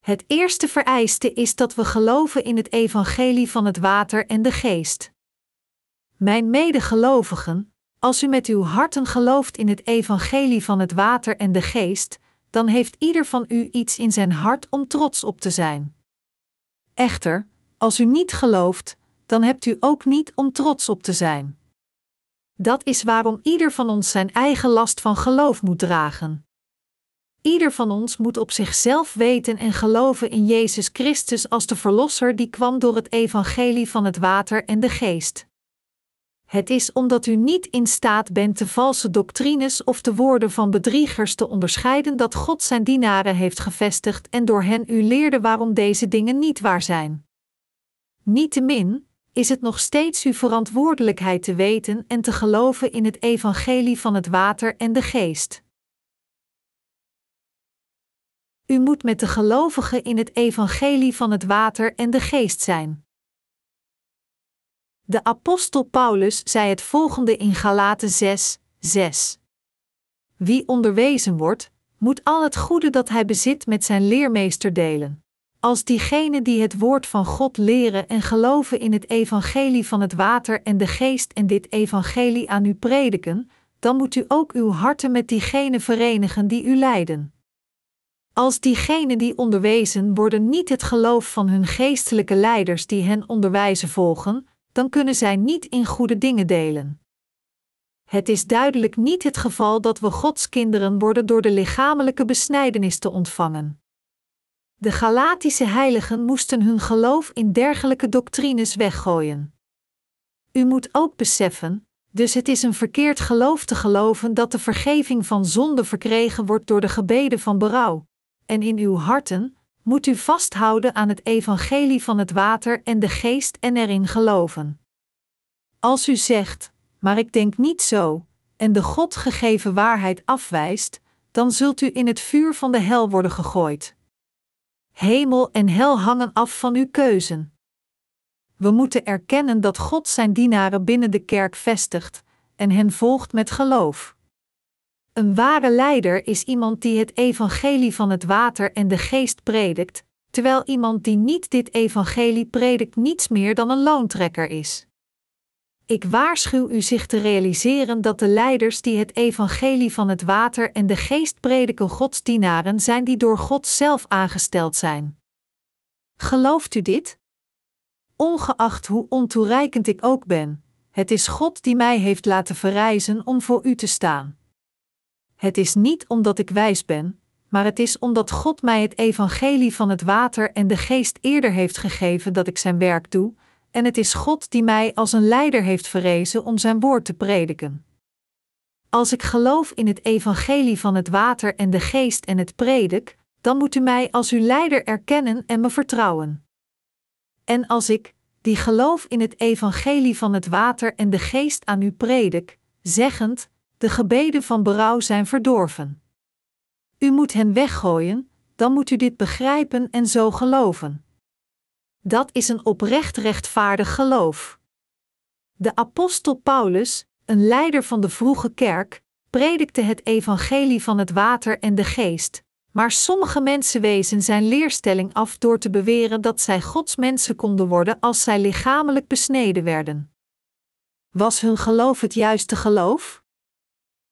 Het eerste vereiste is dat we geloven in het evangelie van het water en de geest. Mijn medegelovigen, als u met uw harten gelooft in het evangelie van het water en de geest, dan heeft ieder van u iets in zijn hart om trots op te zijn. Echter, als u niet gelooft, dan hebt u ook niet om trots op te zijn. Dat is waarom ieder van ons zijn eigen last van geloof moet dragen. Ieder van ons moet op zichzelf weten en geloven in Jezus Christus als de Verlosser die kwam door het evangelie van het water en de geest. Het is omdat u niet in staat bent de valse doctrines of de woorden van bedriegers te onderscheiden dat God zijn dienaren heeft gevestigd en door hen u leerde waarom deze dingen niet waar zijn. Niettemin, is het nog steeds uw verantwoordelijkheid te weten en te geloven in het evangelie van het water en de geest. U moet met de gelovigen in het evangelie van het water en de geest zijn. De apostel Paulus zei het volgende in Galaten 6, 6. Wie onderwezen wordt, moet al het goede dat hij bezit met zijn leermeester delen. Als diegenen die het woord van God leren en geloven in het evangelie van het water en de geest en dit evangelie aan u prediken, dan moet u ook uw harten met diegenen verenigen die u leiden. Als diegenen die onderwezen worden niet het geloof van hun geestelijke leiders die hen onderwijzen volgen, dan kunnen zij niet in goede dingen delen. Het is duidelijk niet het geval dat we Gods kinderen worden door de lichamelijke besnijdenis te ontvangen. De Galatische heiligen moesten hun geloof in dergelijke doctrines weggooien. U moet ook beseffen, dus het is een verkeerd geloof te geloven dat de vergeving van zonde verkregen wordt door de gebeden van berouw. En in uw harten moet u vasthouden aan het evangelie van het water en de geest en erin geloven. Als u zegt, maar ik denk niet zo, en de God gegeven waarheid afwijst, dan zult u in het vuur van de hel worden gegooid. Hemel en hel hangen af van uw keuzen. We moeten erkennen dat God zijn dienaren binnen de kerk vestigt en hen volgt met geloof. Een ware leider is iemand die het evangelie van het water en de geest predikt, terwijl iemand die niet dit evangelie predikt niets meer dan een loontrekker is. Ik waarschuw u zich te realiseren dat de leiders die het evangelie van het water en de geest prediken godsdienaren zijn die door God zelf aangesteld zijn. Gelooft u dit? Ongeacht hoe ontoereikend ik ook ben, het is God die mij heeft laten verrijzen om voor u te staan. Het is niet omdat ik wijs ben, maar het is omdat God mij het evangelie van het water en de geest eerder heeft gegeven dat ik zijn werk doe, en het is God die mij als een leider heeft verrezen om zijn woord te prediken. Als ik geloof in het evangelie van het water en de geest en het predik, dan moet u mij als uw leider erkennen en me vertrouwen. En als ik, die geloof in het evangelie van het water en de geest aan u predik, zeggend, de gebeden van berouw zijn verdorven. U moet hen weggooien, dan moet u dit begrijpen en zo geloven. Dat is een oprecht rechtvaardig geloof. De apostel Paulus, een leider van de vroege kerk, predikte het evangelie van het water en de geest, maar sommige mensen wezen zijn leerstelling af door te beweren dat zij Gods mensen konden worden als zij lichamelijk besneden werden. Was hun geloof het juiste geloof?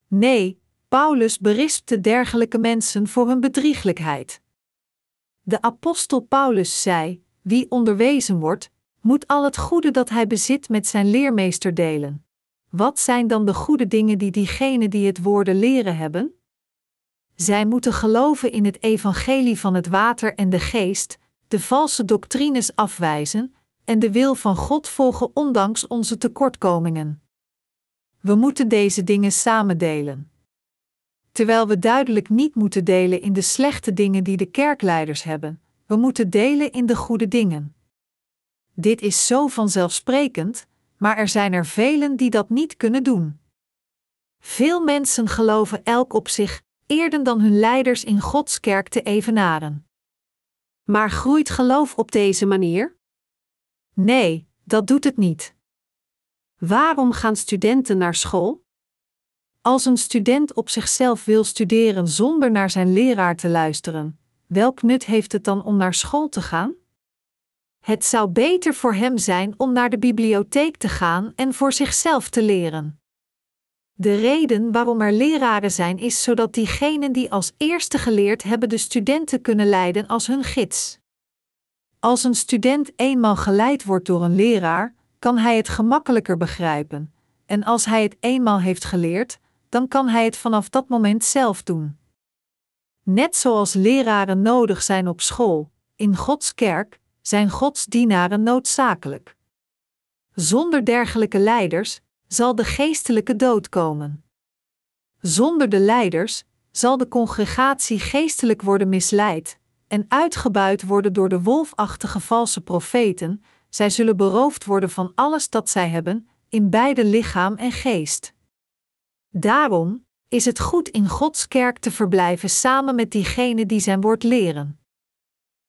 Nee, Paulus berispte dergelijke mensen voor hun bedrieglijkheid. De apostel Paulus zei: wie onderwezen wordt, moet al het goede dat hij bezit met zijn leermeester delen. Wat zijn dan de goede dingen die diegenen die het woorden leren hebben? Zij moeten geloven in het evangelie van het water en de geest, de valse doctrines afwijzen en de wil van God volgen ondanks onze tekortkomingen. We moeten deze dingen samen delen. Terwijl we duidelijk niet moeten delen in de slechte dingen die de kerkleiders hebben, we moeten delen in de goede dingen. Dit is zo vanzelfsprekend, maar er zijn er velen die dat niet kunnen doen. Veel mensen geloven elk op zich, eerder dan hun leiders in Gods kerk te evenaren. Maar groeit geloof op deze manier? Nee, dat doet het niet. Waarom gaan studenten naar school? Als een student op zichzelf wil studeren zonder naar zijn leraar te luisteren, welk nut heeft het dan om naar school te gaan? Het zou beter voor hem zijn om naar de bibliotheek te gaan en voor zichzelf te leren. De reden waarom er leraren zijn is zodat diegenen die als eerste geleerd hebben de studenten kunnen leiden als hun gids. Als een student eenmaal geleid wordt door een leraar, kan hij het gemakkelijker begrijpen, en als hij het eenmaal heeft geleerd, dan kan hij het vanaf dat moment zelf doen. Net zoals leraren nodig zijn op school, in Gods kerk, zijn Gods dienaren noodzakelijk. Zonder dergelijke leiders zal de geestelijke dood komen. Zonder de leiders zal de congregatie geestelijk worden misleid en uitgebuit worden door de wolfachtige valse profeten, zij zullen beroofd worden van alles dat zij hebben, in beide lichaam en geest. Daarom is het goed in Gods kerk te verblijven samen met diegenen die zijn woord leren.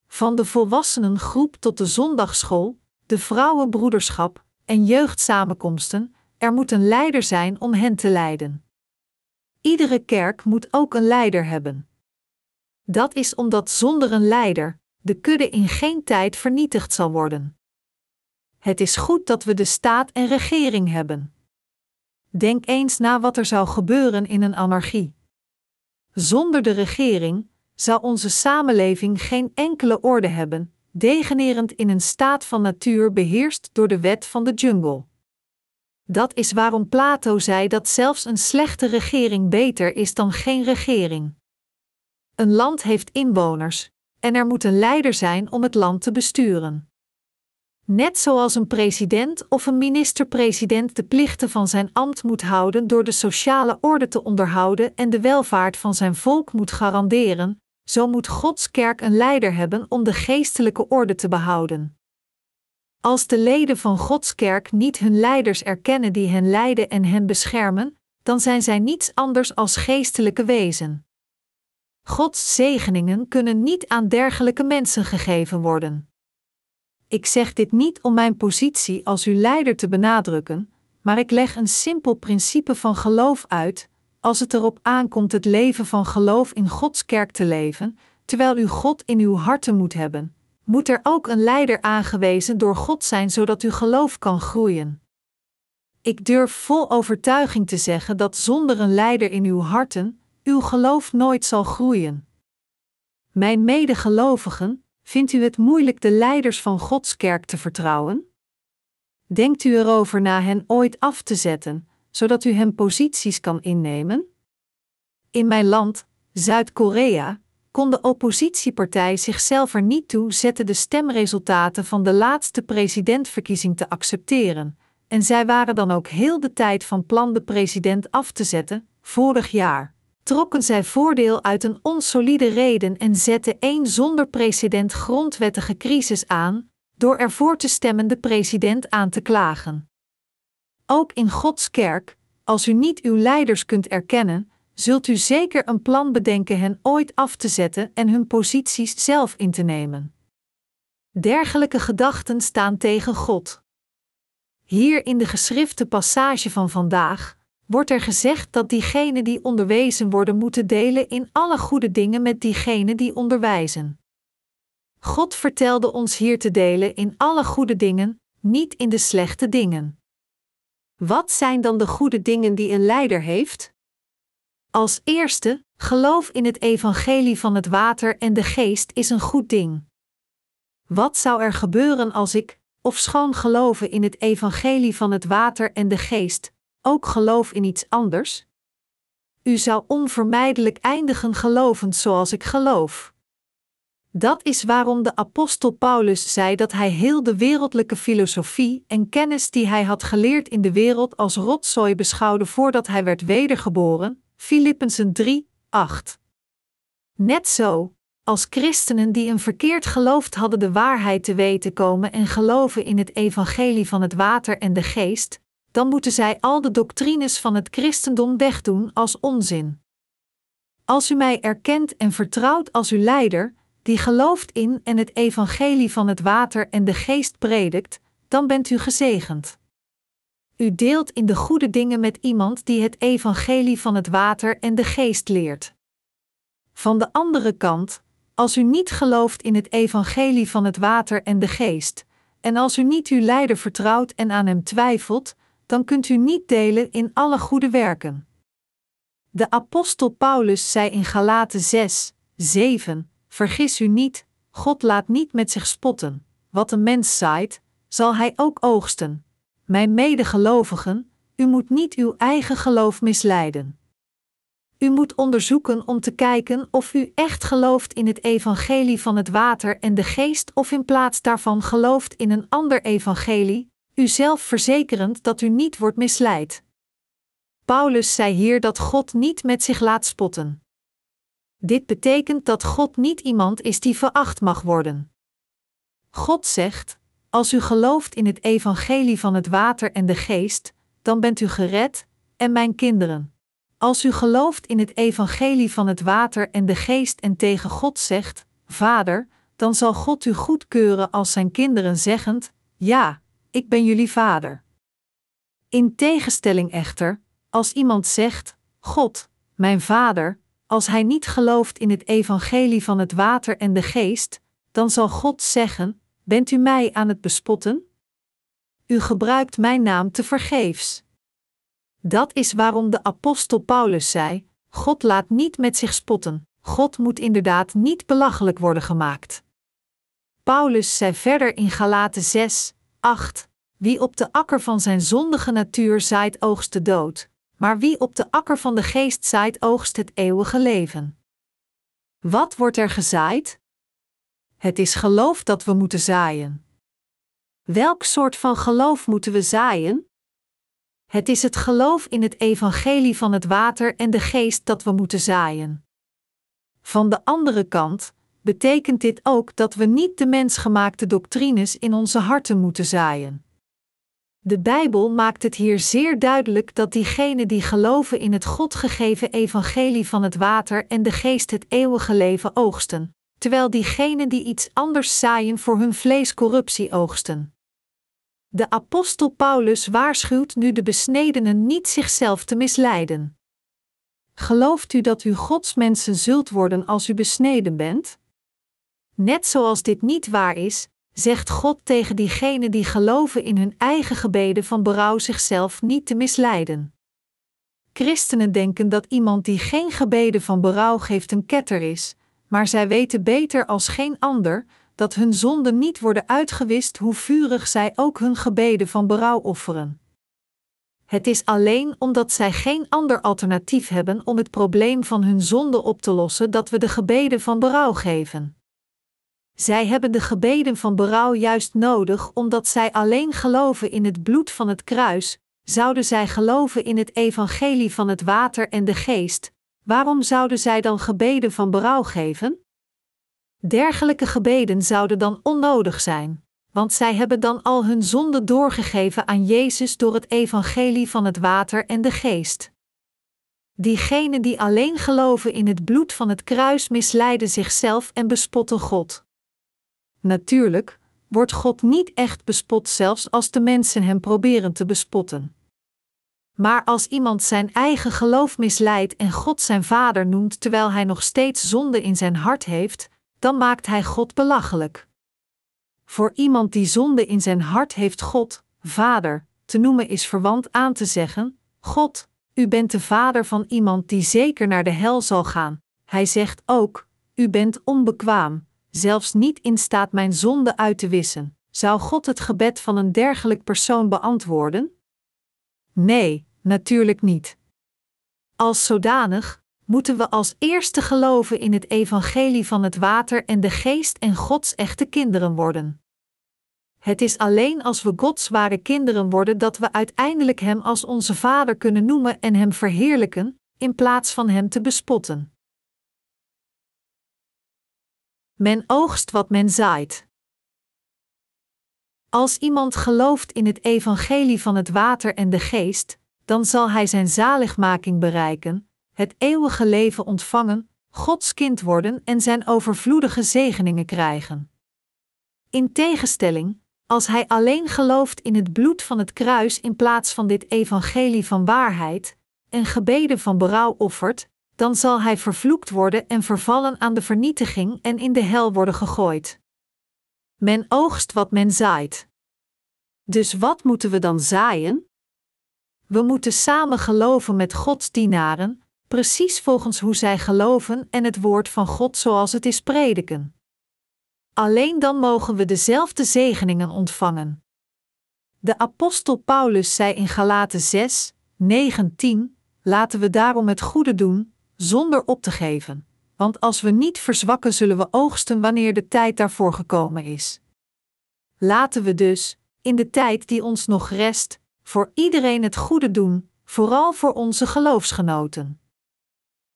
Van de volwassenengroep tot de zondagschool, de vrouwenbroederschap en jeugdsamenkomsten, er moet een leider zijn om hen te leiden. Iedere kerk moet ook een leider hebben. Dat is omdat zonder een leider de kudde in geen tijd vernietigd zal worden. Het is goed dat we de staat en regering hebben. Denk eens na wat er zou gebeuren in een anarchie. Zonder de regering zou onze samenleving geen enkele orde hebben, degenerend in een staat van natuur beheerst door de wet van de jungle. Dat is waarom Plato zei dat zelfs een slechte regering beter is dan geen regering. Een land heeft inwoners, en er moet een leider zijn om het land te besturen. Net zoals een president of een minister-president de plichten van zijn ambt moet houden door de sociale orde te onderhouden en de welvaart van zijn volk moet garanderen, zo moet Gods kerk een leider hebben om de geestelijke orde te behouden. Als de leden van Gods kerk niet hun leiders erkennen die hen leiden en hen beschermen, dan zijn zij niets anders als geestelijke wezen. Gods zegeningen kunnen niet aan dergelijke mensen gegeven worden. Ik zeg dit niet om mijn positie als uw leider te benadrukken, maar ik leg een simpel principe van geloof uit, als het erop aankomt het leven van geloof in Gods kerk te leven, terwijl u God in uw harten moet hebben, moet er ook een leider aangewezen door God zijn zodat uw geloof kan groeien. Ik durf vol overtuiging te zeggen dat zonder een leider in uw harten, uw geloof nooit zal groeien. Mijn medegelovigen, vindt u het moeilijk de leiders van Gods kerk te vertrouwen? Denkt u erover na hen ooit af te zetten, zodat u hen posities kan innemen? In mijn land, Zuid-Korea, kon de oppositiepartij zichzelf er niet toe zetten de stemresultaten van de laatste presidentverkiezing te accepteren, en zij waren dan ook heel de tijd van plan de president af te zetten, vorig jaar trokken zij voordeel uit een onsolide reden en zetten één zonder precedent grondwettige crisis aan, door ervoor te stemmen de president aan te klagen. Ook in Gods kerk, als u niet uw leiders kunt erkennen, zult u zeker een plan bedenken hen ooit af te zetten en hun posities zelf in te nemen. Dergelijke gedachten staan tegen God. Hier in de geschrifte passage van vandaag wordt er gezegd dat diegenen die onderwezen worden moeten delen in alle goede dingen met diegenen die onderwijzen. God vertelde ons hier te delen in alle goede dingen, niet in de slechte dingen. Wat zijn dan de goede dingen die een leider heeft? Als eerste, geloof in het evangelie van het water en de geest is een goed ding. Wat zou er gebeuren als ik, of schoon geloven in het evangelie van het water en de geest, ook geloof in iets anders? U zou onvermijdelijk eindigen gelovend zoals ik geloof. Dat is waarom de apostel Paulus zei dat hij heel de wereldlijke filosofie en kennis die hij had geleerd in de wereld als rotzooi beschouwde voordat hij werd wedergeboren. Filippenzen 3, 8. Net zo, als christenen die een verkeerd geloofd hadden de waarheid te weten komen en geloven in het evangelie van het water en de geest, dan moeten zij al de doctrines van het christendom wegdoen als onzin. Als u mij erkent en vertrouwt als uw leider, die gelooft in en het evangelie van het water en de geest predikt, dan bent u gezegend. U deelt in de goede dingen met iemand die het evangelie van het water en de geest leert. Van de andere kant, als u niet gelooft in het evangelie van het water en de geest, en als u niet uw leider vertrouwt en aan hem twijfelt, dan kunt u niet delen in alle goede werken. De apostel Paulus zei in Galaten 6, 7: Vergis u niet, God laat niet met zich spotten. Wat een mens zaait, zal hij ook oogsten. Mijn medegelovigen, u moet niet uw eigen geloof misleiden. U moet onderzoeken om te kijken of u echt gelooft in het evangelie van het water en de geest of in plaats daarvan gelooft in een ander evangelie, u zelf verzekerend dat u niet wordt misleid. Paulus zei hier dat God niet met zich laat spotten. Dit betekent dat God niet iemand is die veracht mag worden. God zegt: Als u gelooft in het evangelie van het water en de geest, dan bent u gered, en mijn kinderen. Als u gelooft in het evangelie van het water en de geest en tegen God zegt: Vader, dan zal God u goedkeuren als zijn kinderen zeggend: Ja, ik ben jullie vader. In tegenstelling echter, als iemand zegt: God, mijn vader, als hij niet gelooft in het evangelie van het water en de geest, dan zal God zeggen: Bent u mij aan het bespotten? U gebruikt mijn naam te vergeefs. Dat is waarom de apostel Paulus zei: God laat niet met zich spotten. God moet inderdaad niet belachelijk worden gemaakt. Paulus zei verder in Galaten 6, 8: Wie op de akker van zijn zondige natuur zaait, oogst de dood, maar wie op de akker van de geest zaait, oogst het eeuwige leven. Wat wordt er gezaaid? Het is geloof dat we moeten zaaien. Welk soort van geloof moeten we zaaien? Het is het geloof in het evangelie van het water en de geest dat we moeten zaaien. Van de andere kant betekent dit ook dat we niet de mensgemaakte doctrines in onze harten moeten zaaien. De Bijbel maakt het hier zeer duidelijk dat diegenen die geloven in het God gegeven evangelie van het water en de geest het eeuwige leven oogsten, terwijl diegenen die iets anders zaaien voor hun vlees corruptie oogsten. De apostel Paulus waarschuwt nu de besnedenen niet zichzelf te misleiden. Gelooft u dat u Gods mensen zult worden als u besneden bent? Net zoals dit niet waar is, zegt God tegen diegenen die geloven in hun eigen gebeden van berouw zichzelf niet te misleiden. Christenen denken dat iemand die geen gebeden van berouw geeft een ketter is, maar zij weten beter als geen ander dat hun zonden niet worden uitgewist hoe vurig zij ook hun gebeden van berouw offeren. Het is alleen omdat zij geen ander alternatief hebben om het probleem van hun zonde op te lossen dat we de gebeden van berouw geven. Zij hebben de gebeden van berouw juist nodig omdat zij alleen geloven in het bloed van het kruis. Zouden zij geloven in het evangelie van het water en de geest, waarom zouden zij dan gebeden van berouw geven? Dergelijke gebeden zouden dan onnodig zijn, want zij hebben dan al hun zonde doorgegeven aan Jezus door het evangelie van het water en de geest. Diegenen die alleen geloven in het bloed van het kruis misleiden zichzelf en bespotten God. Natuurlijk wordt God niet echt bespot, zelfs als de mensen hem proberen te bespotten. Maar als iemand zijn eigen geloof misleidt en God zijn vader noemt terwijl hij nog steeds zonde in zijn hart heeft, dan maakt hij God belachelijk. Voor iemand die zonde in zijn hart heeft God, Vader, te noemen is verwant aan te zeggen: God, u bent de vader van iemand die zeker naar de hel zal gaan. Hij zegt ook: U bent onbekwaam, zelfs niet in staat mijn zonde uit te wissen. Zou God het gebed van een dergelijk persoon beantwoorden? Nee, natuurlijk niet. Als zodanig moeten we als eerste geloven in het evangelie van het water en de geest en Gods echte kinderen worden. Het is alleen als we Gods ware kinderen worden dat we uiteindelijk Hem als onze Vader kunnen noemen en Hem verheerlijken, in plaats van Hem te bespotten. Men oogst wat men zaait. Als iemand gelooft in het evangelie van het water en de geest, dan zal hij zijn zaligmaking bereiken, het eeuwige leven ontvangen, Gods kind worden en zijn overvloedige zegeningen krijgen. In tegenstelling, als hij alleen gelooft in het bloed van het kruis in plaats van dit evangelie van waarheid, en gebeden van berouw offert, dan zal hij vervloekt worden en vervallen aan de vernietiging en in de hel worden gegooid. Men oogst wat men zaait. Dus wat moeten we dan zaaien? We moeten samen geloven met Gods dienaren, precies volgens hoe zij geloven en het woord van God zoals het is prediken. Alleen dan mogen we dezelfde zegeningen ontvangen. De apostel Paulus zei in Galaten 6, 19: Laten we daarom het goede doen, zonder op te geven, want als we niet verzwakken, zullen we oogsten wanneer de tijd daarvoor gekomen is. Laten we dus, in de tijd die ons nog rest, voor iedereen het goede doen, vooral voor onze geloofsgenoten.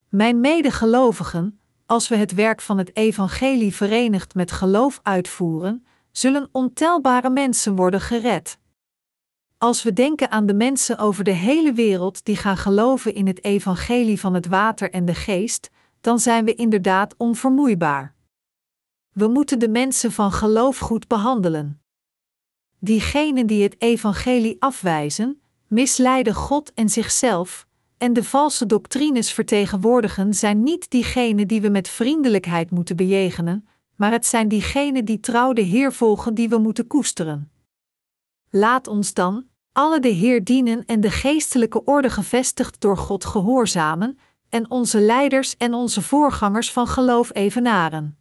Mijn medegelovigen, als we het werk van het evangelie verenigd met geloof uitvoeren, zullen ontelbare mensen worden gered. Als we denken aan de mensen over de hele wereld die gaan geloven in het evangelie van het water en de geest, dan zijn we inderdaad onvermoeibaar. We moeten de mensen van geloof goed behandelen. Diegenen die het evangelie afwijzen, misleiden God en zichzelf, en de valse doctrines vertegenwoordigen zijn niet diegenen die we met vriendelijkheid moeten bejegenen, maar het zijn diegenen die trouw de Heer volgen die we moeten koesteren. Laat ons dan, alle de Heer dienen en de geestelijke orde gevestigd door God gehoorzamen, en onze leiders en onze voorgangers van geloof evenaren.